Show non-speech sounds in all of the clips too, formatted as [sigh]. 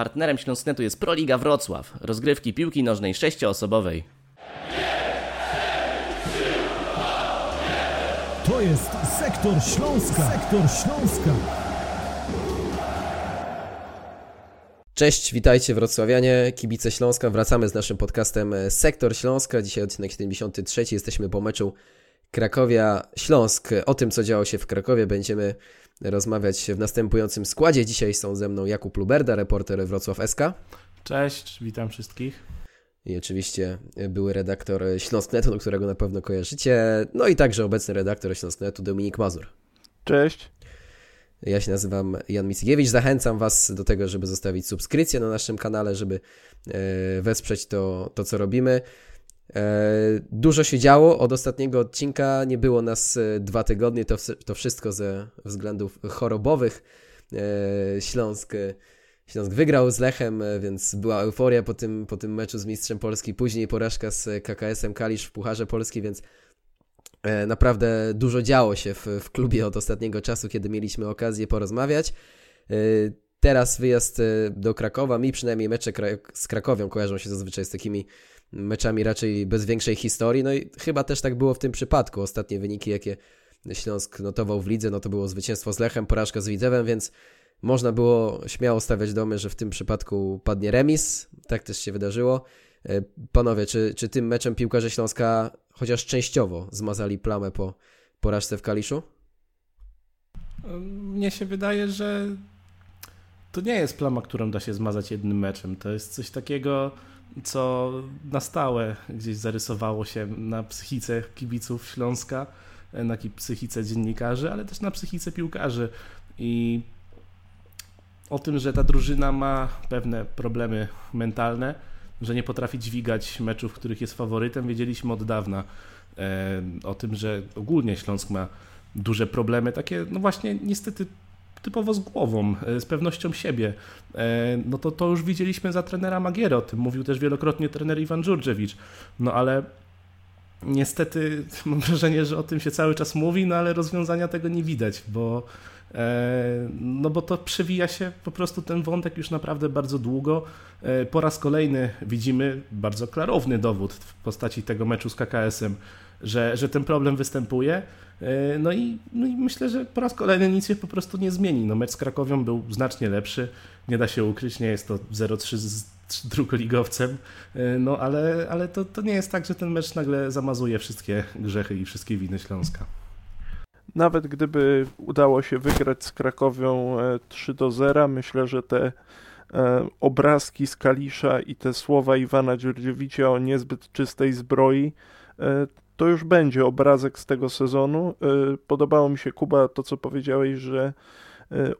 Partnerem Śląsknetu jest Proliga Wrocław, rozgrywki piłki nożnej sześcioosobowej. To jest Sektor Śląska. Sektor Śląska. Cześć, witajcie wrocławianie, kibice Śląska. Wracamy z naszym podcastem Sektor Śląska. Dzisiaj odcinek 73. Jesteśmy po meczu Krakowia-Śląsk. O tym, co działo się w Krakowie, będziemy rozmawiać w następującym składzie. Dzisiaj są ze mną Jakub Luberda, reporter Wrocław SK. Cześć, witam wszystkich. I oczywiście były redaktor Śląsknetu, którego na pewno kojarzycie. No i także obecny redaktor Śląsknetu Dominik Mazur. Cześć. Ja się nazywam Jan Mickiewicz. Zachęcam Was do tego, żeby zostawić subskrypcję na naszym kanale, żeby e, wesprzeć to, to co robimy. E, dużo się działo. Od ostatniego odcinka nie było nas e, dwa tygodnie. To, to wszystko ze względów chorobowych. Śląsk, Śląsk wygrał z Lechem, więc była euforia po tym, po tym meczu z Mistrzem Polski. Później porażka z KKS-em Kalisz w Pucharze Polski, więc E, naprawdę dużo działo się w, w klubie od ostatniego czasu, kiedy mieliśmy okazję porozmawiać. E, teraz wyjazd e, do Krakowa, mi przynajmniej mecze z Krakowią kojarzą się zazwyczaj z takimi meczami raczej bez większej historii. No i chyba też tak było w tym przypadku. Ostatnie wyniki, jakie Śląsk notował w lidze, no to było zwycięstwo z Lechem, porażka z Widzewem, więc można było śmiało stawiać domy, że w tym przypadku padnie remis. Tak też się wydarzyło. Panowie, czy, czy tym meczem piłkarze Śląska chociaż częściowo zmazali plamę po porażce w Kaliszu? Mnie się wydaje, że to nie jest plama, którą da się zmazać jednym meczem. To jest coś takiego, co na stałe gdzieś zarysowało się na psychice kibiców Śląska, na psychice dziennikarzy, ale też na psychice piłkarzy. I o tym, że ta drużyna ma pewne problemy mentalne, że nie potrafi dźwigać meczów, w których jest faworytem, wiedzieliśmy od dawna. E, o tym, że ogólnie Śląsk ma duże problemy, takie no właśnie niestety typowo z głową, e, z pewnością siebie. E, no to, to już widzieliśmy za trenera Magiera, o tym mówił też wielokrotnie trener Iwan Dżurdżewicz. No ale niestety [laughs] mam wrażenie, że o tym się cały czas mówi, no ale rozwiązania tego nie widać, bo E, no bo to przewija się po prostu ten wątek już naprawdę bardzo długo. Po raz kolejny widzimy bardzo klarowny dowód w postaci tego meczu z KKS-em, że, że ten problem występuje. E, no i, no i myślę, że po raz kolejny nic się po prostu nie zmieni. No mecz z Krakowią był znacznie lepszy, nie da się ukryć, nie jest to 0-3 z drugoligowcem, no ale, ale to, to nie jest tak, że ten mecz nagle zamazuje wszystkie grzechy i wszystkie winy Śląska. Nawet gdyby udało się wygrać z Krakowią 3 e, do 0, myślę, że te e, obrazki z Kalisza i te słowa Iwana Dziurdziewicza o niezbyt czystej zbroi, e, to już będzie obrazek z tego sezonu. Podobało mi się, Kuba, to co powiedziałeś, że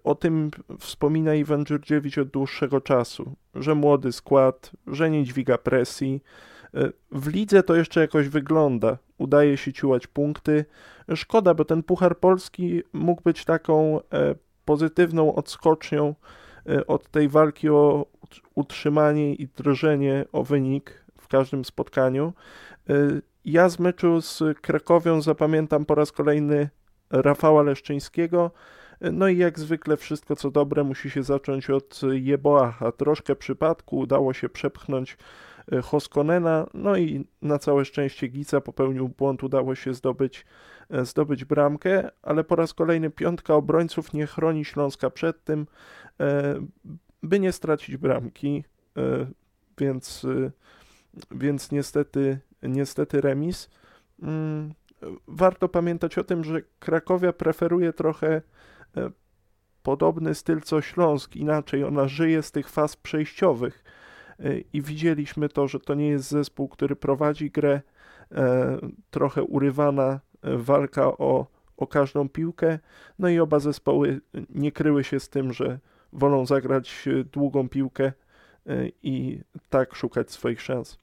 o tym wspomina Iwan Dziurdziewicz od dłuższego czasu, że młody skład, że nie dźwiga presji. W lidze to jeszcze jakoś wygląda. Udaje się ciłać punkty, Szkoda, bo ten Puchar Polski mógł być taką e, pozytywną odskocznią e, od tej walki o utrzymanie i drżenie o wynik w każdym spotkaniu. E, ja z meczu z Krakowią zapamiętam po raz kolejny Rafała Leszczyńskiego. No i jak zwykle wszystko co dobre musi się zacząć od Jeboacha. Troszkę przypadku udało się przepchnąć Hoskonena, no i na całe szczęście Gica popełnił błąd, udało się zdobyć E, zdobyć bramkę, ale po raz kolejny piątka obrońców nie chroni Śląska przed tym, e, by nie stracić bramki, e, więc, więc niestety, niestety remis. Mm, warto pamiętać o tym, że Krakowia preferuje trochę podobny styl co Śląsk, inaczej ona żyje z tych faz przejściowych i widzieliśmy to, że to nie jest zespół, który prowadzi grę trochę urywana walka o, o każdą piłkę. No i oba zespoły nie kryły się z tym, że wolą zagrać długą piłkę e, i tak szukać swoich szans.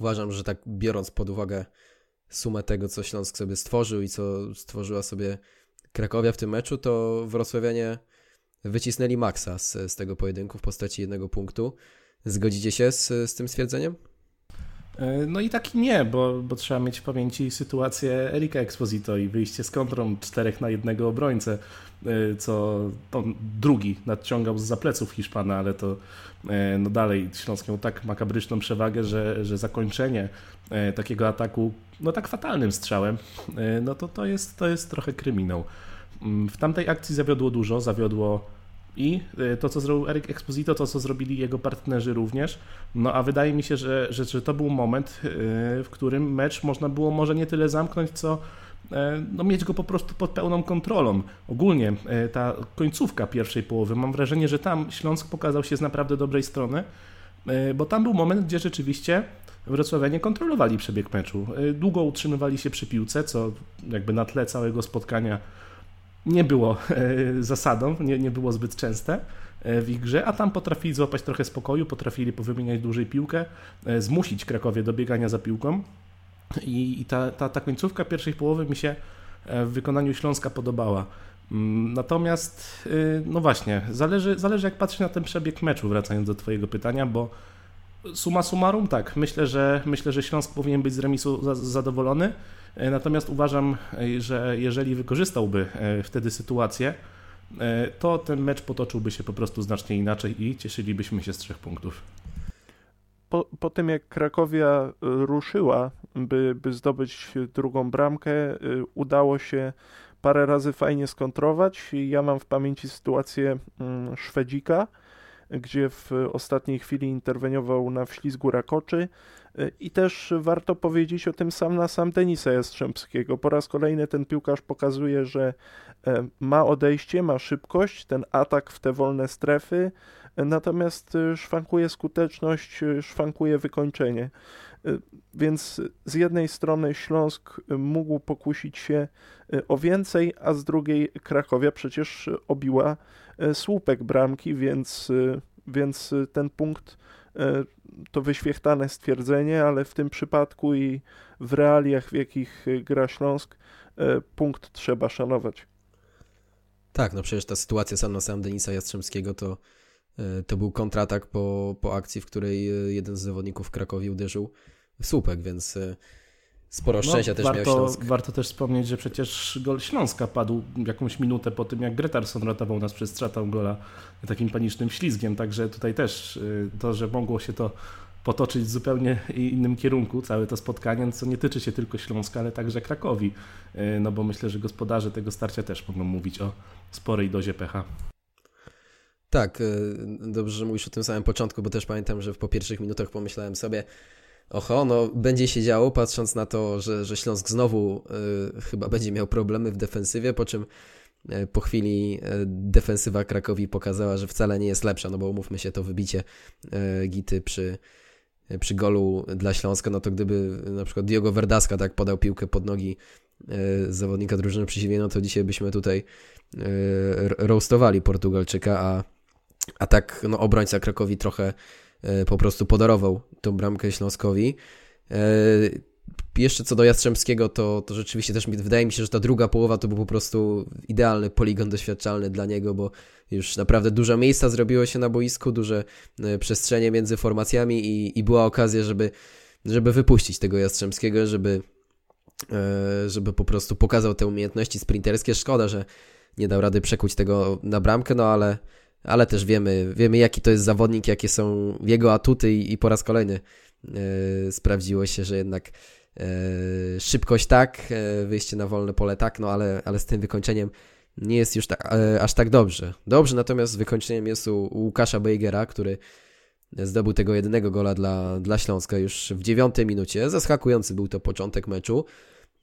Uważam, że tak biorąc pod uwagę sumę tego, co Śląsk sobie stworzył i co stworzyła sobie Krakowia w tym meczu, to Wrocławianie wycisnęli maksa z, z tego pojedynku w postaci jednego punktu. Zgodzicie się z, z tym stwierdzeniem? E, no i taki nie, bo, bo trzeba mieć w pamięci sytuację Erika Exposito i wyjście z kontrą czterech na jednego obrońcę, e, co on drugi nadciągał z zapleców Hiszpana, ale to e, no dalej Śląsk miał tak makabryczną przewagę, że, że zakończenie takiego ataku no tak fatalnym strzałem, no to to jest, to jest trochę kryminał. Mm, w tamtej akcji zawiodło dużo, zawiodło i y, to, co zrobił Eric Exposito, to, co zrobili jego partnerzy również. No a wydaje mi się, że, że, że to był moment, y, w którym mecz można było może nie tyle zamknąć, co e, no, mieć go po prostu pod pełną kontrolą. Ogólnie e, ta końcówka pierwszej połowy, mam wrażenie, że tam Śląsk pokazał się z naprawdę dobrej strony, e, bo tam był moment, gdzie rzeczywiście Wrocławianie kontrolowali przebieg meczu. Długo utrzymywali się przy piłce, co jakby na tle całego spotkania nie było e, zasadą, nie, nie było zbyt częste e, w ich grze, a tam potrafili złapać trochę spokoju, potrafili powymieniać dłużej piłkę, e, zmusić Krakowie do biegania za piłką. I, i ta, ta, ta końcówka pierwszej połowy mi się w wykonaniu Śląska podobała. Mm, natomiast, no właśnie, zależy, zależy jak patrzeć na ten przebieg meczu, wracając do Twojego pytania, bo suma summarum, tak, myślę, że myślę, że Śląsk powinien być z remisu zadowolony. E, natomiast uważam, e, że jeżeli wykorzystałby e, wtedy sytuację, to ten mecz potoczyłby się po prostu znacznie inaczej i cieszylibyśmy się z trzech punktów. Po, po tym jak Krakowia ruszyła, by, by zdobyć drugą bramkę, udało się parę razy fajnie skontrować. Ja mam w pamięci sytuację mm, Szwedzika, gdzie w ostatniej chwili interweniował na wślizgu Rakoczy i też warto powiedzieć o tym sam na sam Denisa Jastrzębskiego. Po raz kolejny ten piłkarz pokazuje, że ma odejście, ma szybkość, ten atak w te wolne strefy, e, natomiast e, szwankuje skuteczność, szwankuje wykończenie. Więc z jednej strony Śląsk mógł pokusić się o więcej, a z drugiej Krakowia przecież obiła słupek bramki, więc, więc ten punkt E, to wyświechtane stwierdzenie, ale w tym przypadku i w realiach, w jakich gra Śląsk, e, punkt trzeba szanować. Tak, no przecież ta sytuacja sam na sam Denisa Jastrzębskiego to, e, to był kontratak po, po akcji, w której jeden z zawodników Krakowi uderzył w słupek, więc sporo no, szczęścia no, też warto, miał Śląsk. Warto też wspomnieć, że przecież gol Śląska padł jakąś minutę po tym, jak Gretarson ratował nas przez stratę gola takim panicznym ślizgiem, także tutaj też to, że mogło się to potoczyć w zupełnie innym kierunku, całe to spotkanie, co nie tyczy się tylko Śląska, ale także Krakowi, y, no bo myślę, że gospodarze tego starcia też mogą mówić o sporej dozie pecha. Tak, y, dobrze, że mówisz o tym samym początku, bo też pamiętam, że po pierwszych minutach pomyślałem sobie, oho, no będzie się działo, patrząc na to, że, że Śląsk znowu y, chyba będzie miał problemy w defensywie, po czym po chwili defensywa Krakowi pokazała, że wcale nie jest lepsza, no bo umówmy się, to wybicie Gity przy, przy golu dla Śląska, no to gdyby na przykład Diogo Verdaska tak podał piłkę pod nogi y, zawodnika drużyny przeciwnej, no to dzisiaj byśmy tutaj y, roastowali Portugalczyka, a, a tak no, obrońca Krakowi trochę E, po prostu podarował tą bramkę Śląskowi. E, jeszcze co do Jastrzębskiego, to, to rzeczywiście też wydaje mi się, że ta druga połowa to był po prostu idealny poligon doświadczalny dla niego, bo już naprawdę dużo miejsca zrobiło się na boisku, duże e, przestrzenie między formacjami i, i była okazja, żeby, żeby wypuścić tego Jastrzębskiego, żeby, żeby po prostu pokazał te umiejętności sprinterskie. Szkoda, że nie dał rady przekuć tego na bramkę, no ale ale też wiemy, wiemy jaki to jest zawodnik, jakie są jego atuty i, i po raz kolejny e, sprawdziło się, że jednak e, szybkość tak, e, wyjście na wolne pole tak, no ale, ale z tym wykończeniem nie jest już tak, e, aż tak dobrze. Dobrze natomiast wykończeniem jest u, Łukasza Beigera, który zdobył tego jedynego gola dla, dla Śląska już w dziewiątej minucie. Zaskakujący był to początek meczu.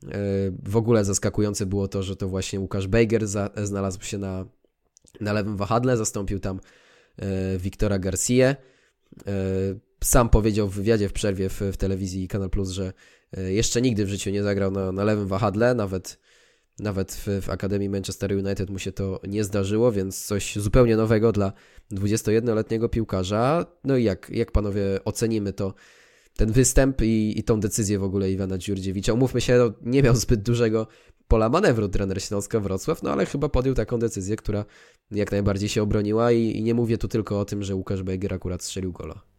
E, w ogóle zaskakujące było to, że to właśnie Łukasz Bejger znalazł się na na lewym wahadle, zastąpił tam e, Wiktora Garcia. Sam powiedział w wywiadzie w przerwie w, w telewizji Kanal Plus, że jeszcze nigdy w życiu nie zagrał na, na lewym wahadle, nawet, nawet w, w Akademii Manchester United mu się to nie zdarzyło, więc coś zupełnie nowego dla 21-letniego piłkarza. No i jak, jak panowie ocenimy to, ten występ i, i tą decyzję w ogóle Iwana Dziurdziewicza? Umówmy się, no, nie miał zbyt dużego pola manewru trener Śląska Wrocław, no ale chyba podjął taką decyzję, która jak najbardziej się obroniła i, i nie mówię tu tylko o tym, że Łukasz Bejger akurat strzelił gola.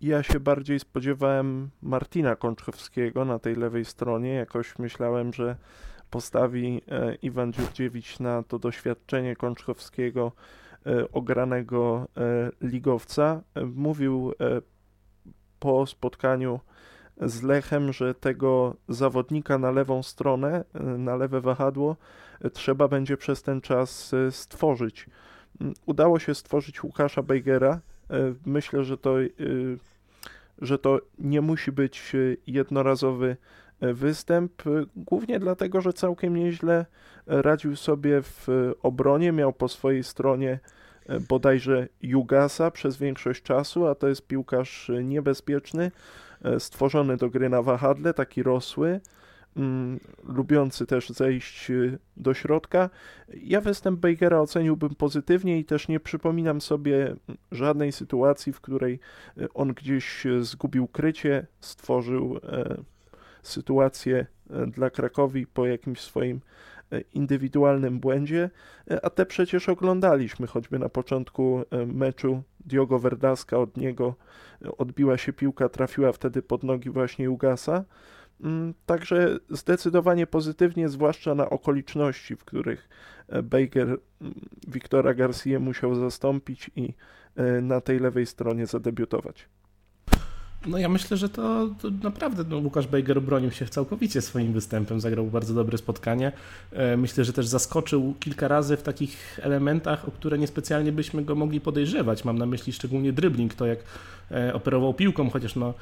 Ja się bardziej spodziewałem Martina Kączkowskiego na tej lewej stronie. Jakoś myślałem, że postawi e, Iwan Dziurdziewicz na to doświadczenie Kączkowskiego, e, ogranego e, ligowca. Mówił po spotkaniu z Lechem, że tego zawodnika na lewą stronę, na lewe wahadło, trzeba będzie przez ten czas stworzyć. Mm, udało się stworzyć Łukasza Bejgera. Myślę, że to, że to nie musi być jednorazowy występ, głównie dlatego, że całkiem nieźle radził sobie w obronie, miał po swojej stronie e, bodajże Jugasa przez większość czasu, a to jest piłkarz niebezpieczny, e, stworzony do gry na wahadle, taki rosły, mm, lubiący też zejść e, do środka. Ja występ Bakera oceniłbym pozytywnie i też nie przypominam sobie żadnej sytuacji, w której on gdzieś zgubił krycie, stworzył sytuację e, dla Krakowi po jakimś swoim e, indywidualnym błędzie, e, a te przecież oglądaliśmy, choćby na początku meczu Diogo Verdaska od niego odbiła się piłka, trafiła wtedy pod nogi właśnie Ugasa. Mm, także zdecydowanie pozytywnie, zwłaszcza na okoliczności, w których Baker mm, Wiktora Garcia musiał zastąpić i na tej lewej stronie zadebiutować. No ja myślę, że to, to naprawdę no, Łukasz Bejger bronił się całkowicie swoim występem, zagrał bardzo dobre spotkanie. E, myślę, że też zaskoczył kilka razy w takich elementach, o które niespecjalnie byśmy go mogli podejrzewać. Mam na myśli szczególnie dribbling, to jak e, operował piłką, chociaż no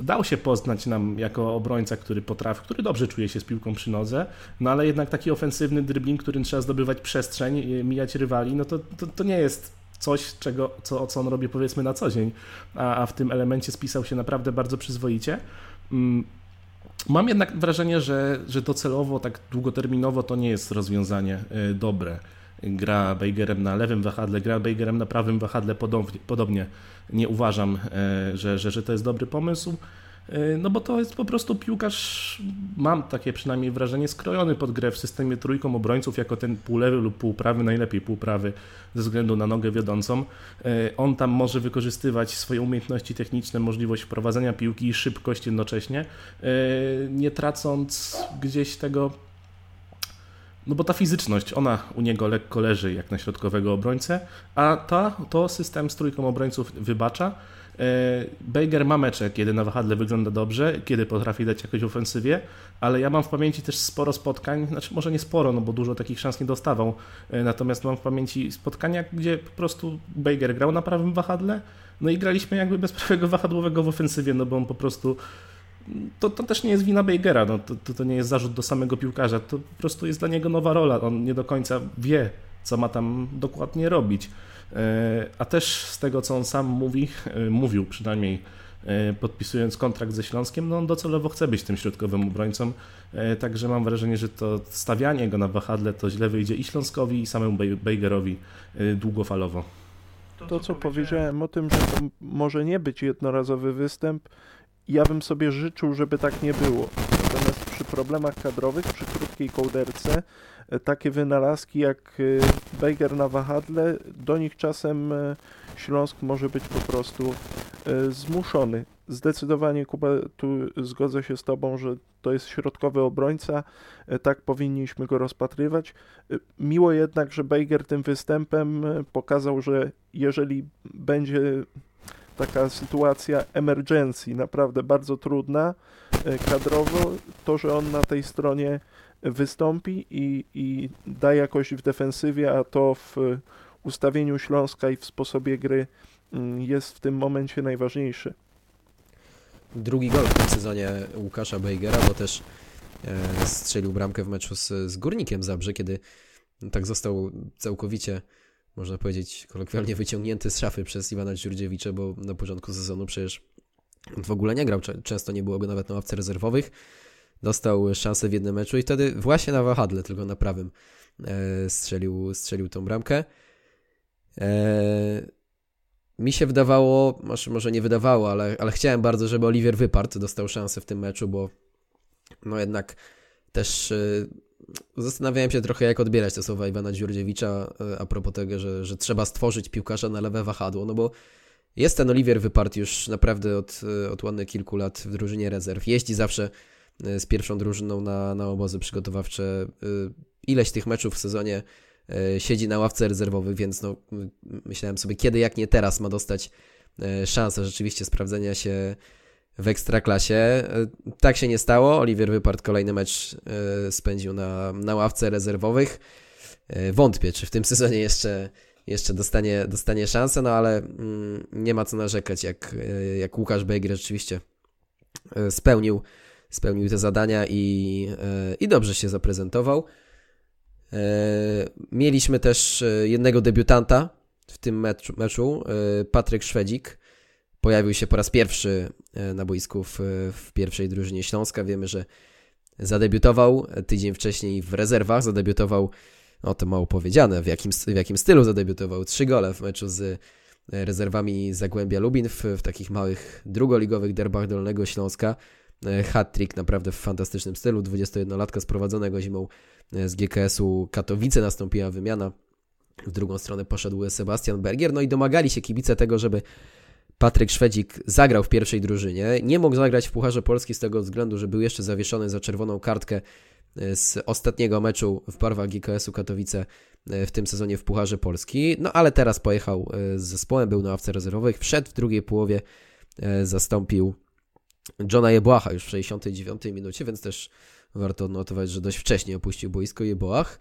dał się poznać nam jako obrońca, który potrafi, który dobrze czuje się z piłką przy nodze, no ale jednak taki ofensywny dribbling, którym trzeba zdobywać przestrzeń, mijać rywali, no to, to, to nie jest coś, czego, co, co on robi powiedzmy na co dzień, a, a w tym elemencie spisał się naprawdę bardzo przyzwoicie. Mm, mam jednak wrażenie, że, że docelowo, tak długoterminowo to nie jest rozwiązanie y, dobre. Gra Bejgerem na lewym wahadle, gra Bejgerem na prawym wahadle podobnie. podobnie. Nie uważam, y, że, że, że to jest dobry pomysł. Y, no bo to jest po prostu piłkarz, mam takie przynajmniej wrażenie, skrojony pod grę w systemie trójką obrońców jako ten półlewy lub półprawy, najlepiej półprawy ze względu na nogę wiodącą. Y, on tam może wykorzystywać swoje umiejętności techniczne, możliwość wprowadzenia piłki i szybkość jednocześnie, nie tracąc gdzieś tego no bo ta fizyczność, ona u niego lekko leży jak na środkowego obrońcę, a ta, to system z trójką obrońców wybacza. E, Baker ma mecze, kiedy na wahadle wygląda dobrze, kiedy potrafi dać jakoś ofensywie, ale ja mam w pamięci też sporo spotkań, znaczy może nie sporo, no bo dużo takich szans nie dostawał, e, natomiast mam w pamięci spotkania, gdzie po prostu Baker grał na prawym wahadle, no i graliśmy jakby bez prawego wahadłowego w ofensywie, no bo on po prostu to, to też nie jest wina Bakera, no, to, to, to nie jest zarzut do samego piłkarza, to po prostu jest dla niego nowa rola, on nie do końca wie, co ma tam dokładnie robić. E, a też z tego, co on sam mówi, e, mówił przynajmniej e, podpisując kontrakt ze Śląskiem, no on docelowo chce być tym środkowym obrońcą, także mam wrażenie, że to stawianie go na wahadle to źle wyjdzie i Śląskowi i samemu Bejgerowi długofalowo. To, co powiedziałem o tym, że to może nie być jednorazowy występ, ja bym sobie życzył, żeby tak nie było. Natomiast przy problemach kadrowych, przy krótkiej kołderce, e, takie wynalazki jak e, Bejger na wahadle, do nich czasem e, Śląsk może być po prostu zmuszony. Zdecydowanie, Kuba, tu zgodzę się z Tobą, że to jest środkowy obrońca, tak powinniśmy go rozpatrywać. Miło jednak, że Bejger tym występem pokazał, że jeżeli będzie taka sytuacja emergencji, naprawdę bardzo trudna e, kadrowo, to, że on na tej stronie wystąpi i, i da jakoś w defensywie, a to w ustawieniu Śląska i w sposobie gry mm, jest w tym momencie najważniejszy. Drugi gol w tym sezonie Łukasza Bejgera, bo też e, strzelił bramkę w meczu z, z Górnikiem Zabrze, kiedy tak został całkowicie można powiedzieć, kolokwialnie wyciągnięty z szafy przez Iwana Dziurdziewicza, bo na początku sezonu przecież w ogóle nie grał, często nie było go nawet na ławce rezerwowych. Dostał szansę w jednym meczu i wtedy właśnie na wahadle, tylko na prawym e, strzelił, strzelił tą bramkę. E, mi się wydawało, może, nie wydawało, ale, ale chciałem bardzo, żeby Oliwier Wypart dostał szansę w tym meczu, bo no jednak też e, Zastanawiałem się trochę, jak odbierać te słowa Iwana Dziurdziewicza e, a propos tego, że, że trzeba stworzyć piłkarza na lewe wahadło, no bo Jest ten Oliwier Wypart już naprawdę od, od ładnych kilku lat w drużynie rezerw. Jeździ zawsze z pierwszą drużyną na, na obozy przygotowawcze. Ileś tych meczów w sezonie siedzi na ławce rezerwowych, więc no, myślałem sobie, kiedy jak nie teraz ma dostać szansę rzeczywiście sprawdzenia się w ekstraklasie. Tak się nie stało. Oliwier Wypart kolejny mecz spędził na, na ławce rezerwowych. Wątpię, czy w tym sezonie jeszcze jeszcze dostanie, dostanie szansę, no ale mm, nie ma co narzekać, jak, e, jak Łukasz Bejgr rzeczywiście e, spełnił, spełnił te zadania i, e, i dobrze się zaprezentował. Mieliśmy też jednego debiutanta w tym meczu, meczu Patryk Szwedzik. Pojawił się po raz pierwszy na boisku w, w pierwszej drużynie Śląska. Wiemy, że zadebiutował tydzień wcześniej w rezerwach, zadebiutował o tym mało powiedziane, w jakim, w jakim stylu zadebiutował. Trzy gole w meczu z e, rezerwami Zagłębia Lubin w, w takich małych drugoligowych derbach Dolnego Śląska. E, hat-trick naprawdę w fantastycznym stylu. 21-latka sprowadzonego zimą e, z GKS-u Katowice nastąpiła wymiana. W drugą stronę poszedł Sebastian Bergier. No i domagali się kibice tego, żeby Patryk Szwedzik zagrał w pierwszej drużynie. Nie mógł zagrać w Pucharze Polski z tego względu, że był jeszcze zawieszony za czerwoną kartkę z ostatniego meczu w barwach GKS-u Katowice e, w tym sezonie w Pucharze Polski. No ale teraz pojechał e, z zespołem, był na ławce rezerwowych, wszedł w drugiej połowie, e, zastąpił Johna Jebłacha już w 69 minucie, więc też warto odnotować, że dość wcześnie opuścił boisko Jeboach.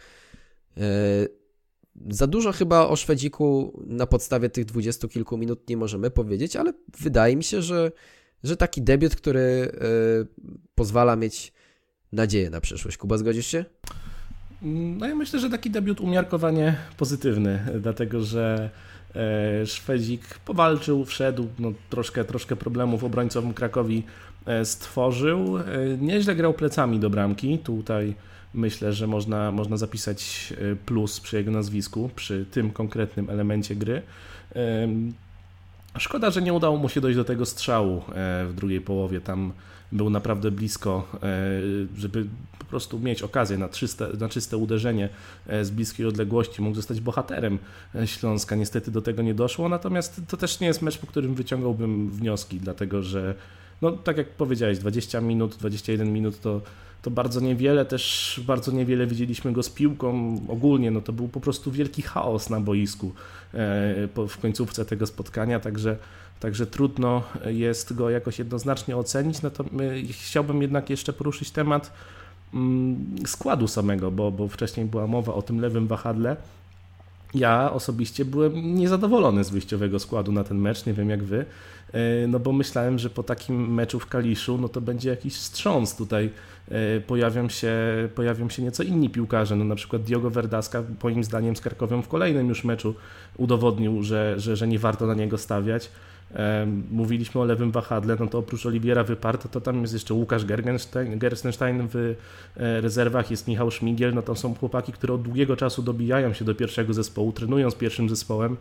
Za dużo chyba o Szwedziku na podstawie tych dwudziestu kilku minut nie możemy powiedzieć, ale wydaje mi się, że, że taki debiut, który pozwala mieć nadzieję na przyszłość. Kuba, zgodzisz się? No ja myślę, że taki debiut umiarkowanie pozytywny, dlatego że e, Szwedzik powalczył, wszedł, no, troszkę, troszkę problemów obrońcom Krakowi e, stworzył. E, nieźle grał plecami do bramki. Tutaj myślę, że można, można zapisać plus przy jego nazwisku, przy tym konkretnym elemencie gry. Szkoda, że nie udało mu się dojść do tego strzału w drugiej połowie. Tam był naprawdę blisko, e, żeby po prostu mieć okazję na czyste, na czyste uderzenie e, z bliskiej odległości. Mógł zostać bohaterem e, Śląska. Niestety do tego nie doszło, natomiast to też nie jest mecz, po którym wyciągałbym wnioski, dlatego że, no tak jak powiedziałeś, 20 minut, 21 minut to to bardzo niewiele, też bardzo niewiele widzieliśmy go z piłką ogólnie, no to był po prostu wielki chaos na boisku w końcówce tego spotkania, także Także trudno jest go jakoś jednoznacznie ocenić. Natomiast chciałbym jednak jeszcze poruszyć temat mm, składu samego, bo, bo wcześniej była mowa o tym lewym wahadle. Ja osobiście byłem niezadowolony z wyjściowego składu na ten mecz, nie wiem jak wy, e, no bo myślałem, że po takim meczu w Kaliszu, no to będzie jakiś wstrząs tutaj, e, pojawią się, pojawią się nieco inni piłkarze, no na przykład Diogo Verdaska, moim zdaniem z Krakowią w kolejnym już meczu udowodnił, że, że, że nie warto na niego stawiać, Mówiliśmy o lewym wahadle, no to oprócz Oliwiera Wyparta, to tam jest jeszcze Łukasz Gerstenstein w e, rezerwach, jest Michał Szmigiel, no to są chłopaki, które od długiego czasu dobijają się do pierwszego zespołu, trenują z pierwszym zespołem,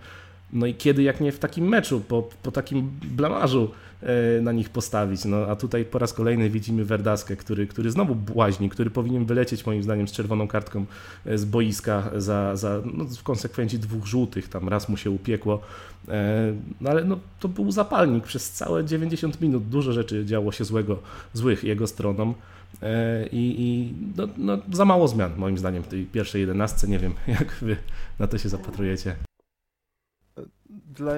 no i kiedy jak nie w takim meczu, po, po takim blamarzu e, na nich postawić. No, a tutaj po raz kolejny widzimy Werdaskę, który, który znowu błaźni, który powinien wylecieć moim zdaniem z czerwoną kartką e, z boiska za, za no, w konsekwencji dwóch żółtych, tam raz mu się upiekło. E, no ale no, to był zapalnik przez całe 90 minut. Dużo rzeczy działo się złego, złych jego stroną. I, i no, no, za mało zmian moim zdaniem w tej pierwszej jedenastce. Nie wiem, [laughs] jak wy na to się zapatrujecie dla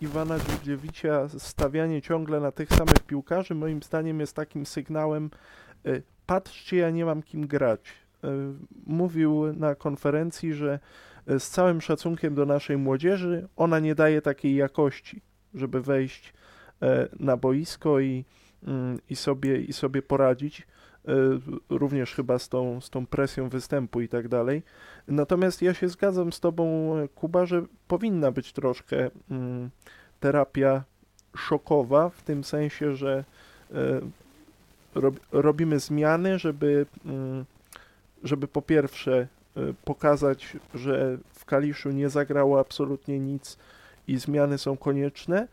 Iwana Dziurdziewicza stawianie ciągle na tych samych piłkarzy moim zdaniem jest takim sygnałem y, patrzcie, ja nie mam kim grać. Y, mówił na konferencji, że y, z całym szacunkiem do naszej młodzieży, ona nie daje takiej jakości, żeby wejść na boisko i, mm, i, sobie, i sobie poradzić. Również chyba z tą, z tą presją występu i tak dalej. Natomiast ja się zgadzam z Tobą, Kuba, że powinna być troszkę mm, terapia szokowa, w tym sensie, że y, rob, robimy zmiany, żeby, y, żeby po pierwsze y, pokazać, że w Kaliszu nie zagrało absolutnie nic i zmiany są konieczne.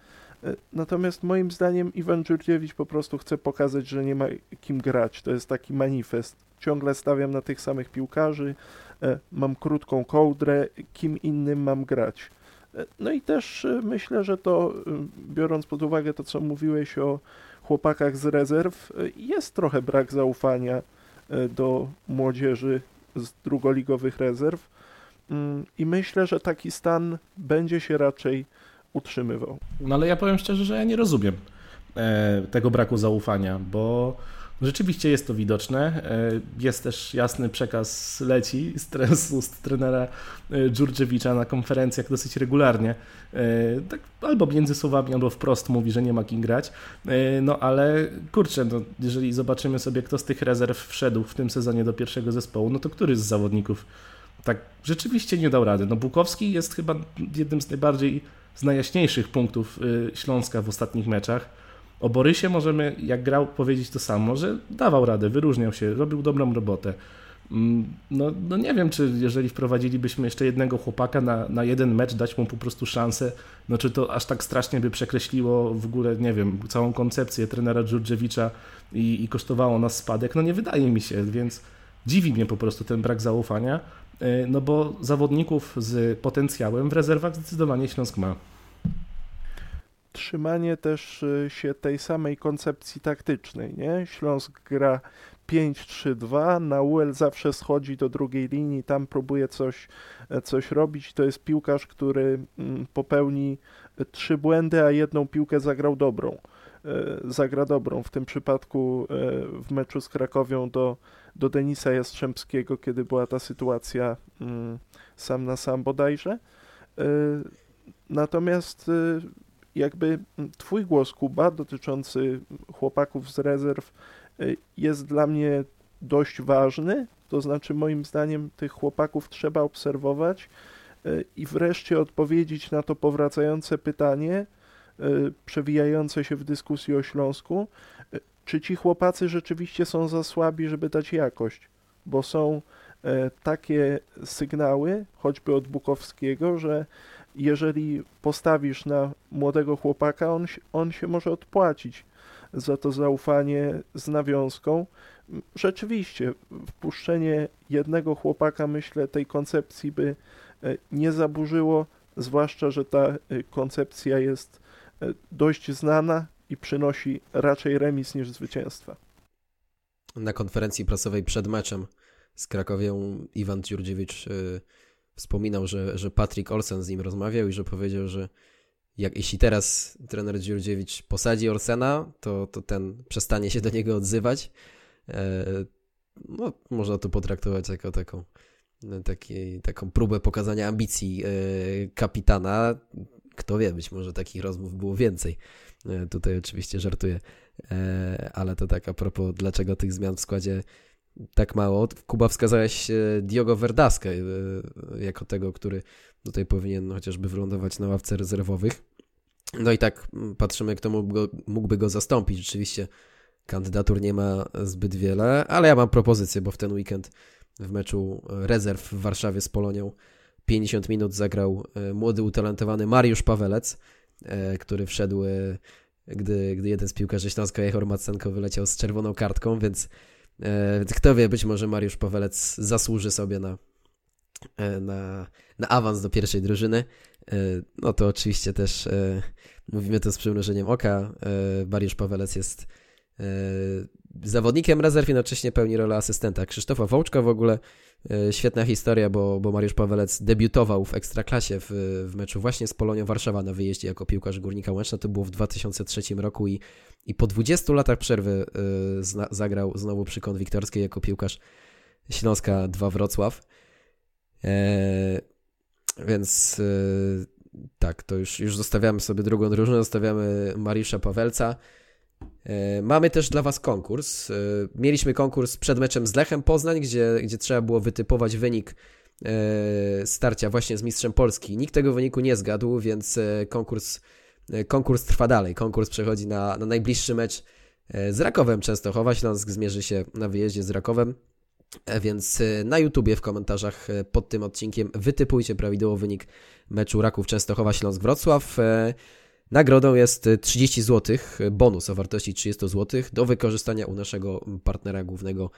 Natomiast moim zdaniem Iwan Dziurdziewicz po prostu chce pokazać, że nie ma kim grać. To jest taki manifest. Ciągle stawiam na tych samych piłkarzy, E, mam krótką kołdrę, kim innym mam grać. No i też myślę, że to, biorąc pod uwagę to, co mówiłeś o chłopakach z rezerw, jest trochę brak zaufania do młodzieży z drugoligowych rezerw. Mm, I myślę, że taki stan będzie się raczej utrzymywał. No ale ja powiem szczerze, że ja nie rozumiem e, tego braku zaufania, bo rzeczywiście jest to widoczne. E, jest też jasny przekaz leci z ust trenera e, Dżurdziewicza na konferencjach dosyć regularnie. Tak albo między słowami, albo wprost mówi, że nie ma kim grać. No ale kurczę, no, jeżeli zobaczymy sobie, kto z tych rezerw wszedł w tym sezonie do pierwszego zespołu, no to który z zawodników tak rzeczywiście nie dał rady. No Bukowski jest chyba jednym z najbardziej z najjaśniejszych punktów y, Śląska w ostatnich meczach. O Borysie możemy, jak grał, powiedzieć to samo, że dawał radę, wyróżniał się, robił dobrą robotę. Mm, no, no nie wiem, czy jeżeli wprowadzilibyśmy jeszcze jednego chłopaka na, na jeden mecz, dać mu po prostu szansę, no czy to aż tak strasznie by przekreśliło w ogóle, nie wiem, całą koncepcję trenera Dżurdżewicza i, i kosztowało nas spadek? No nie wydaje mi się, więc dziwi mnie po prostu ten brak zaufania. E, no bo zawodników z potencjałem w rezerwach zdecydowanie Śląsk ma. Trzymanie też e, się tej samej koncepcji taktycznej, nie? Śląsk gra 5-3-2, na UL zawsze schodzi do drugiej linii, tam próbuje coś, e, coś robić. To jest piłkarz, który mm, popełni trzy błędy, a jedną piłkę zagrał dobrą. Zagra dobrą. W tym przypadku w meczu z Krakowią do do Denisa Jastrzębskiego, kiedy była ta sytuacja mm, sam na sam bodajże. E, natomiast e, jakby twój głos, Kuba, dotyczący chłopaków z rezerw e, jest dla mnie dość ważny, to znaczy moim zdaniem tych chłopaków trzeba obserwować i wreszcie odpowiedzieć na to powracające pytanie, przewijające się w dyskusji o Śląsku, czy ci chłopacy rzeczywiście są za słabi, żeby dać jakość, bo są e, takie sygnały, choćby od Bukowskiego, że jeżeli postawisz na młodego chłopaka, on, on się może odpłacić za to zaufanie z nawiązką. Rzeczywiście, wpuszczenie jednego chłopaka, myślę, tej koncepcji by e, nie zaburzyło, zwłaszcza, że ta e, koncepcja jest dość znana i przynosi raczej remis niż zwycięstwa. Na konferencji prasowej przed meczem z Krakowią Iwan Dziurdziewicz y, wspominał, że, że Patrick Olsen z nim rozmawiał i że powiedział, że jak, jeśli teraz trener Dziurdziewicz posadzi Olsena, to, to ten przestanie się do niego odzywać. E, no, można to potraktować jako taką, taki, taką próbę pokazania ambicji e, kapitana. Kto wie, być może takich rozmów było więcej. E, tutaj oczywiście żartuję, e, ale to tak a propos, dlaczego tych zmian w składzie tak mało. Kuba wskazałeś e, Diogo Verdaskę jako tego, który tutaj powinien chociażby wylądować na ławce rezerwowych. No i tak patrzymy, kto mógłby go, mógłby go zastąpić. Rzeczywiście kandydatur nie ma zbyt wiele, ale ja mam propozycję, bo w ten weekend w meczu rezerw w Warszawie z Polonią 50 minut zagrał młody, utalentowany Mariusz Pawelec. E, który wszedł, e, gdy, gdy jeden z piłkarzy Śląska, Jehor Macenko, wyleciał z czerwoną kartką, więc e, kto wie, być może Mariusz Pawelec zasłuży sobie na, na, na awans do pierwszej drużyny. No to oczywiście też mówimy to z przymrużeniem oka. Mariusz Pawelec jest zawodnikiem rezerw, jednocześnie pełni rolę asystenta. Krzysztofa Wołczka w ogóle E, świetna historia, bo, bo Mariusz Pawelec debiutował w Ekstraklasie w, w meczu właśnie z Polonią Warszawa na wyjeździe jako piłkarz Górnika Łęczna. To było w 2003 roku i, i po 20 latach przerwy y, zna, zagrał znowu przy Konwiktorskiej jako piłkarz Śląska 2 Wrocław. E, więc y, tak, to już, już zostawiamy sobie drugą drużynę, zostawiamy Mariusza Pawelca. E, mamy też dla Was konkurs. E, mieliśmy konkurs przed meczem z Lechem Poznań, gdzie, gdzie trzeba było wytypować wynik e, starcia właśnie z Mistrzem Polski. Nikt tego wyniku nie zgadł, więc konkurs, konkurs trwa dalej. Konkurs przechodzi na, na najbliższy mecz z Rakowem Częstochowa. Śląsk zmierzy się na wyjeździe z Rakowem. Więc na YouTubie w komentarzach pod tym odcinkiem wytypujcie prawidłowo wynik meczu Raków Częstochowa Śląsk Wrocław. Nagrodą jest 30 zł, bonus o wartości 30 zł do wykorzystania u naszego partnera głównego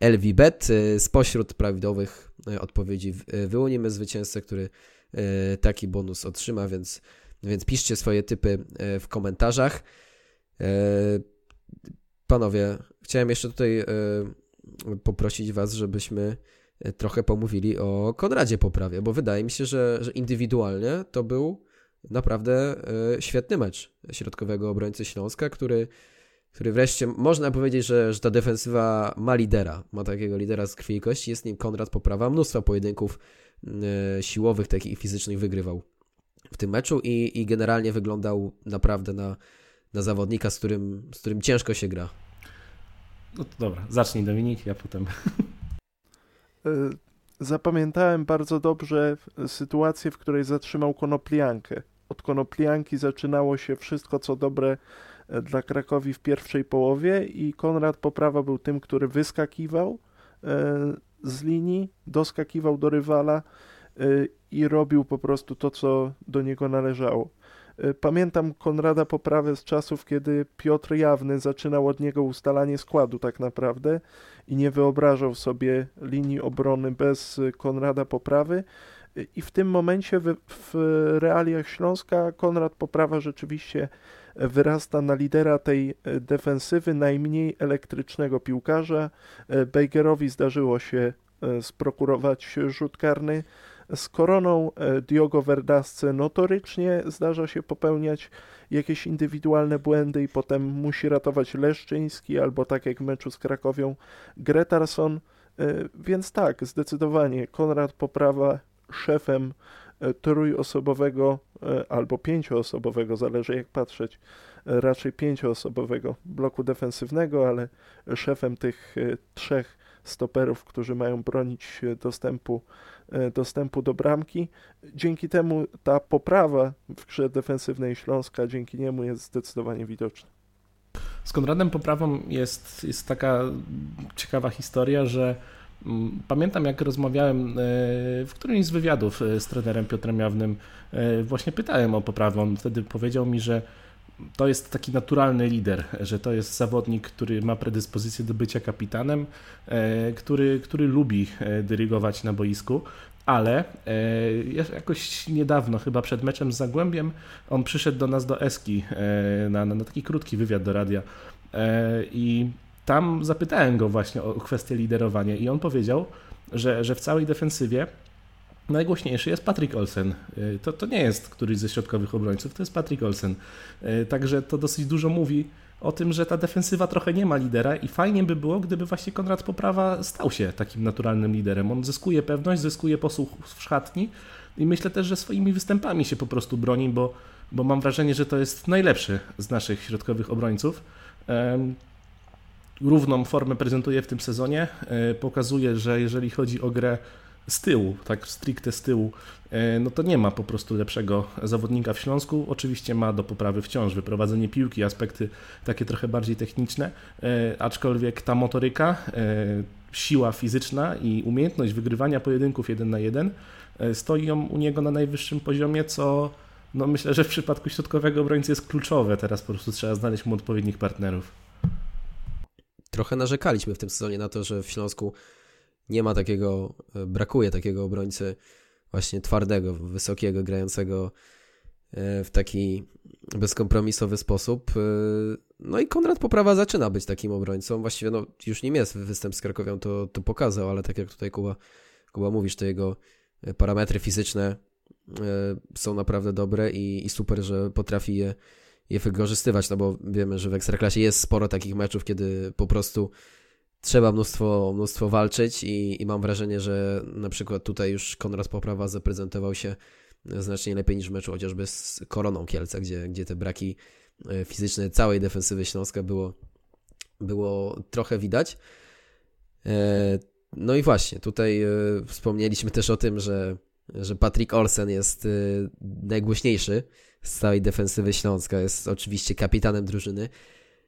LVBet. Spośród prawidłowych odpowiedzi wyłonimy zwycięzcę, który taki bonus otrzyma, więc, więc piszcie swoje typy w komentarzach. Panowie, chciałem jeszcze tutaj poprosić Was, żebyśmy trochę pomówili o Konradzie Poprawie, bo wydaje mi się, że, że indywidualnie to był naprawdę świetny mecz środkowego obrońcy Śląska, który który wreszcie można powiedzieć, że, że ta defensywa ma lidera, ma takiego lidera z krwi i kości, jest nim Konrad Poprawa, mnóstwo pojedynków e, siłowych, takich i fizycznych wygrywał w tym meczu i, i generalnie wyglądał naprawdę na, na zawodnika, z którym, z którym ciężko się gra. No to dobra, zacznij Dominik, ja potem. E, zapamiętałem bardzo dobrze sytuację, w której zatrzymał konopliankę. Od konoplianki zaczynało się wszystko, co dobre dla Krakowi w pierwszej połowie i Konrad Poprawa był tym, który wyskakiwał e, z linii, doskakiwał do rywala e, i robił po prostu to, co do niego należało. E, pamiętam Konrada Poprawę z czasów, kiedy Piotr Jawny zaczynał od niego ustalanie składu tak naprawdę i nie wyobrażał sobie linii obrony bez Konrada Poprawy. I w tym momencie w, w realiach Śląska Konrad Poprawa rzeczywiście wyrasta na lidera tej e, defensywy, najmniej elektrycznego piłkarza. E, Bejgerowi zdarzyło się e, sprokurować rzut karny. Z koroną Diogo Verdasce notorycznie zdarza się popełniać jakieś indywidualne błędy i potem musi ratować Leszczyński albo tak jak w meczu z Krakowią Gretarson. Więc tak, zdecydowanie Konrad Poprawa szefem E, trójosobowego e, albo pięcioosobowego, zależy jak patrzeć, e, raczej pięcioosobowego bloku defensywnego, ale szefem tych trzech stoperów, którzy mają bronić dostępu, dostępu do bramki. Dzięki temu ta poprawa w grze defensywnej Śląska dzięki niemu jest zdecydowanie widoczna. Z Konradem Poprawą jest, jest taka ciekawa historia, że pamiętam, jak rozmawiałem e, w którymś z wywiadów e, z trenerem Piotrem Jawnym, e, właśnie pytałem o poprawę. On wtedy powiedział mi, że to jest taki naturalny lider, że to jest zawodnik, który ma predyspozycję do bycia kapitanem, który, który lubi dyrygować na boisku, ale jakoś niedawno, chyba przed meczem z Zagłębiem, on przyszedł do nas do Eski na, na taki krótki wywiad do radia i tam zapytałem go właśnie o kwestię liderowania i on powiedział, że, że w całej defensywie najgłośniejszy jest Patrick Olsen. Y, to, to nie jest któryś ze środkowych obrońców, to jest Patrick Olsen. Y, także to dosyć dużo mówi o tym, że ta defensywa trochę nie ma lidera i fajnie by było, gdyby właśnie Konrad Poprawa stał się takim naturalnym liderem. On zyskuje pewność, zyskuje posłuch w szatni i myślę też, że swoimi występami się po prostu broni, bo, bo mam wrażenie, że to jest najlepszy z naszych środkowych obrońców równą formę prezentuje w tym sezonie. E, pokazuje, że jeżeli chodzi o grę z tyłu, tak stricte z tyłu, e, no to nie ma po prostu lepszego zawodnika w Śląsku. Oczywiście ma do poprawy wciąż wyprowadzenie piłki, aspekty takie trochę bardziej techniczne, e, aczkolwiek ta motoryka, siła fizyczna i umiejętność wygrywania pojedynków jeden na jeden stoją u niego na najwyższym poziomie, co no myślę, że w przypadku środkowego obrońcy jest kluczowe. Teraz po prostu trzeba znaleźć mu odpowiednich partnerów trochę narzekaliśmy w tym sezonie na to, że w Śląsku nie ma takiego, e, brakuje takiego obrońcy właśnie twardego, wysokiego, grającego e, w taki bezkompromisowy sposób. E, no i Konrad Poprawa zaczyna być takim obrońcą. Właściwie no, już nim jest występ z Krakowią, to, to pokazał, ale tak jak tutaj Kuba, Kuba mówisz, te jego parametry fizyczne są naprawdę dobre i, i super, że potrafi je je wykorzystywać, no bo wiemy, że w Ekstraklasie jest sporo takich meczów, kiedy po prostu trzeba mnóstwo, mnóstwo walczyć i, i mam wrażenie, że na przykład tutaj już Konrad Poprawa zaprezentował się znacznie lepiej niż w meczu chociażby z Koroną Kielce, gdzie, gdzie te braki e, fizyczne całej defensywy Śląska było, było trochę widać. E, no i właśnie, tutaj e, wspomnieliśmy też o tym, że, że Patrick Olsen jest najgłośniejszy z całej defensywy Śląska. Jest oczywiście kapitanem drużyny,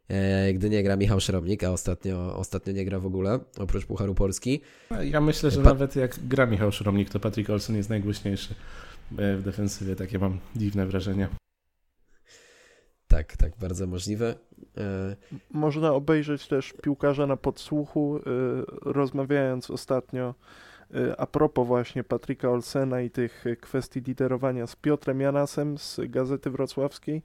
e, gdy nie gra Michał Szeromnik, a ostatnio, ostatnio nie gra w ogóle, oprócz Pucharu Polski. Ja myślę, że pa nawet jak gra Michał Szeromnik, to Patrick Olsen jest najgłośniejszy e, w defensywie. Takie mam dziwne wrażenie. Tak, tak, bardzo możliwe. E, Można obejrzeć też piłkarza na podsłuchu, rozmawiając ostatnio a propos właśnie Patryka Olsena i tych kwestii liderowania z Piotrem Janasem z Gazety Wrocławskiej.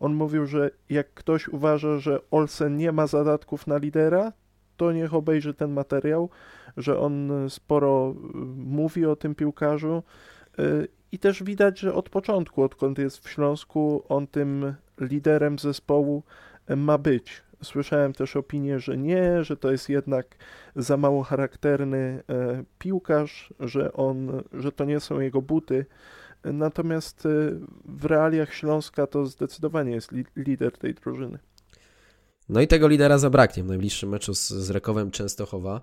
On mówił, że jak ktoś uważa, że Olsen nie ma zadatków na lidera, to niech obejrzy ten materiał, że on sporo mówi o tym piłkarzu i też widać, że od początku, odkąd jest w Śląsku, on tym liderem zespołu ma być. Słyszałem też opinię, że nie, że to jest jednak za mało charakterny e, piłkarz, że on, że to nie są jego buty. Natomiast e, w realiach Śląska to zdecydowanie jest li lider tej drużyny. No i tego lidera zabraknie w najbliższym meczu z, z Częstochowa.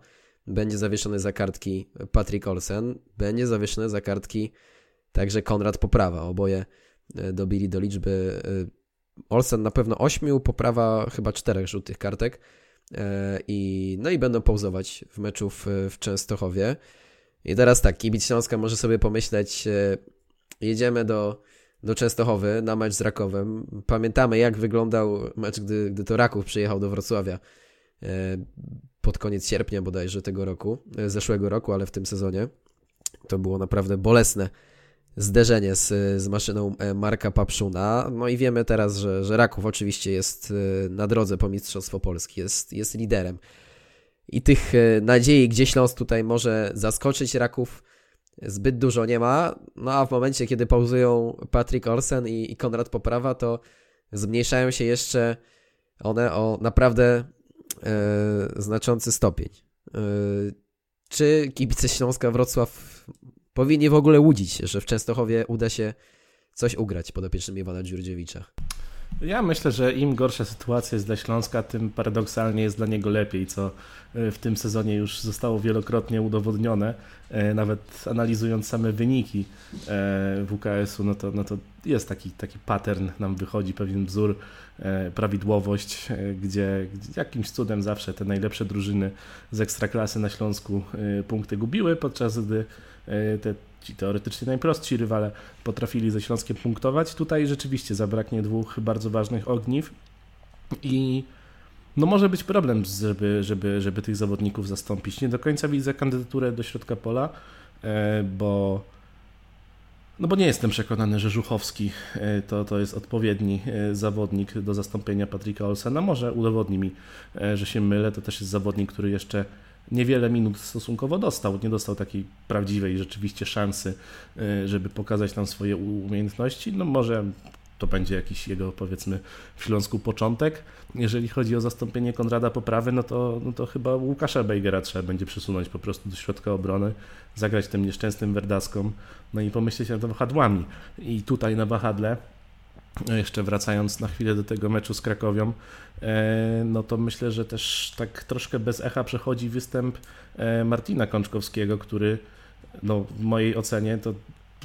Będzie zawieszony za kartki Patrick Olsen, będzie zawieszony za kartki także Konrad Poprawa. Oboje e, dobili do liczby Olsen na pewno ośmiu, poprawa chyba czterech żółtych kartek. E, I, no i będą pauzować w meczu w, w Częstochowie. I teraz tak, kibic Śląska może sobie pomyśleć, e, jedziemy do, do Częstochowy na mecz z Rakowem. Pamiętamy jak wyglądał mecz, gdy, gdy to Raków przyjechał do Wrocławia e, pod koniec sierpnia bodajże tego roku, zeszłego roku, ale w tym sezonie. To było naprawdę bolesne zderzenie z, z maszyną e, Marka Papszuna. No i wiemy teraz, że, że Raków oczywiście jest e, na drodze po Mistrzostwo Polski, jest, jest liderem. I tych e, nadziei, gdzie Śląsk tutaj może zaskoczyć Raków, zbyt dużo nie ma. No a w momencie, kiedy pauzują Patrick Olsen i, i Konrad Poprawa, to zmniejszają się jeszcze one o naprawdę e, znaczący stopień. E, czy kibice Śląska Wrocław powinni w ogóle łudzić się, że w Częstochowie uda się coś ugrać podopiecznym Iwana Dziurdziewicza. Ja myślę, że im gorsza sytuacja jest dla Śląska, tym paradoksalnie jest dla niego lepiej, co e, w tym sezonie już zostało wielokrotnie udowodnione. E, nawet analizując same wyniki e, WKS-u, no to, no to jest taki, taki pattern, nam wychodzi pewien wzór, prawidłowość, gdzie, jakimś cudem zawsze te najlepsze drużyny z ekstraklasy na Śląsku punkty gubiły, podczas gdy te ci teoretycznie najprostsi rywale potrafili ze Śląskiem punktować. Tutaj rzeczywiście zabraknie dwóch bardzo ważnych ogniw i no może być problem, żeby, żeby, żeby tych zawodników zastąpić. Nie do końca widzę kandydaturę do środka pola, e, bo no bo nie jestem przekonany, że Żuchowski e, to, to jest odpowiedni zawodnik do zastąpienia Patryka Olsena. Może udowodni mi, że się mylę. To też jest zawodnik, który jeszcze niewiele minut stosunkowo dostał. Nie dostał takiej prawdziwej rzeczywiście szansy, y, żeby pokazać nam swoje umiejętności. No może to będzie jakiś jego, powiedzmy, w Śląsku początek. Jeżeli chodzi o zastąpienie Konrada Poprawy, no to, no to chyba Łukasza Bejgera trzeba będzie przesunąć po prostu do środka obrony, zagrać tym nieszczęsnym Werdaskom, no i pomyśleć nad wahadłami. I tutaj na wahadle jeszcze wracając na chwilę do tego meczu z Krakowią, e, no to myślę, że też tak troszkę bez echa przechodzi występ e, Martina Kączkowskiego, który no, w mojej ocenie to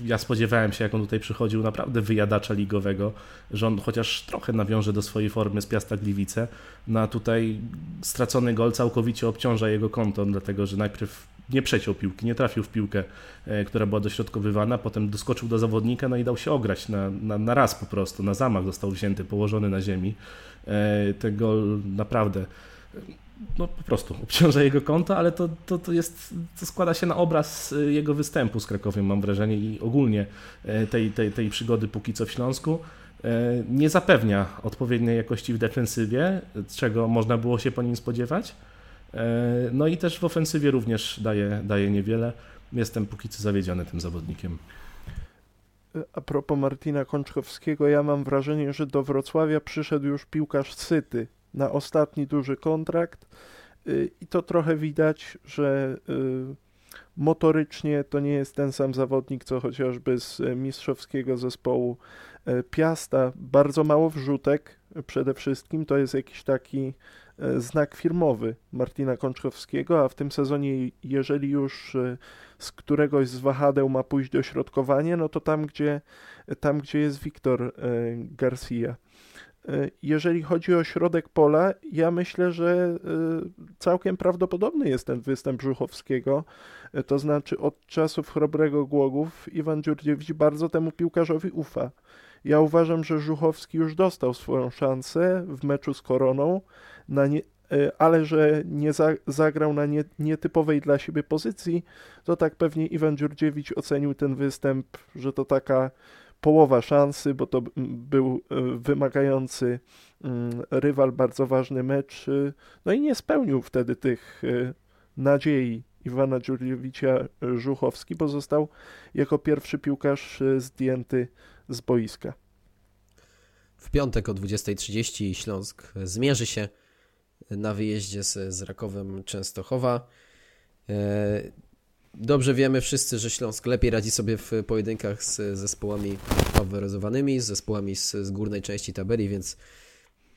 ja spodziewałem się, jak on tutaj przychodził, naprawdę wyjadacza ligowego, że on chociaż trochę nawiąże do swojej formy z Piasta Gliwice, no a tutaj stracony gol całkowicie obciąża jego konto, dlatego że najpierw nie przeciął piłki, nie trafił w piłkę, e, która była dośrodkowywana, potem doskoczył do zawodnika, no i dał się ograć na, na, na raz po prostu, na zamach został wzięty, położony na ziemi. E, ten gol naprawdę no po prostu obciąża jego konto, ale to, to, to, jest, to składa się na obraz e, jego występu z Krakowiem, mam wrażenie, i ogólnie tej, tej, tej przygody póki co w Śląsku. Nie zapewnia odpowiedniej jakości w defensywie, czego można było się po nim spodziewać. E, no i też w ofensywie również daje, daje niewiele. Jestem póki co zawiedziony tym zawodnikiem. A propos Martina Kączkowskiego, ja mam wrażenie, że do Wrocławia przyszedł już piłkarz syty na ostatni duży kontrakt y, i to trochę widać, że y, motorycznie to nie jest ten sam zawodnik, co chociażby z mistrzowskiego zespołu Piasta. Bardzo mało wrzutek przede wszystkim, to jest jakiś taki znak firmowy Martina Kączkowskiego, a w tym sezonie, jeżeli już e, z któregoś z wahadeł ma pójść do środkowania, no to tam, gdzie, tam, gdzie jest Wiktor e, Garcia. Jeżeli chodzi o środek pola, ja myślę, że całkiem prawdopodobny jest ten występ Żuchowskiego. To znaczy, od czasów chrobrego Głogów Iwan Dziurdziewicz bardzo temu piłkarzowi ufa. Ja uważam, że Żuchowski już dostał swoją szansę w meczu z Koroną nie, y, ale że nie za, zagrał na nie, nietypowej dla siebie pozycji, to tak pewnie Iwan Dziurdziewicz ocenił ten występ, że to taka połowa szansy, bo to był y, wymagający mm, rywal, bardzo ważny mecz, y, no i nie spełnił wtedy tych nadziei Iwana Dziurdziewicza Żuchowski, bo został jako pierwszy piłkarz zdjęty z boiska. W piątek o 20.30 Śląsk zmierzy się na wyjeździe z, z Rakowem Częstochowa. E, dobrze wiemy wszyscy, że Śląsk lepiej radzi sobie w pojedynkach z zespołami faworyzowanymi, z zespołami z, z górnej części tabeli, więc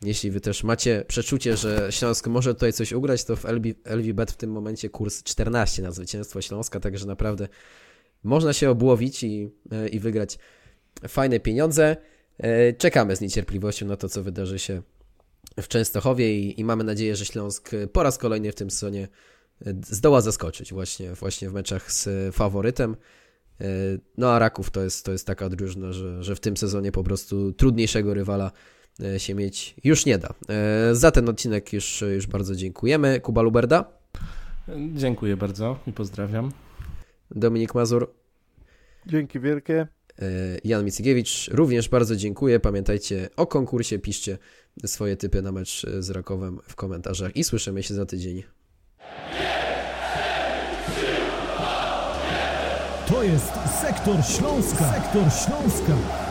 jeśli wy też macie przeczucie, że Śląsk może tutaj coś ugrać, to w LV, Bet w tym momencie kurs 14 na zwycięstwo Śląska, także naprawdę można się obłowić i, e, i wygrać fajne pieniądze. E, czekamy z niecierpliwością na to, co wydarzy się w Częstochowie i, i mamy nadzieję, że Śląsk po raz kolejny w tym sezonie e, zdoła zaskoczyć właśnie, właśnie w meczach z faworytem. E, no a Raków to jest, to jest taka drużyna, że, że w tym sezonie po prostu trudniejszego rywala się mieć już nie da. Za ten odcinek już, już bardzo dziękujemy. Kuba Luberda. Dziękuję bardzo i pozdrawiam. Dominik Mazur. Dzięki wielkie. E, Jan Micygiewicz. Również bardzo dziękuję. Pamiętajcie o konkursie, piszcie swoje typy na mecz z Rakowem w komentarzach i słyszymy się za tydzień. To jest Sektor Śląska. Sektor Śląska.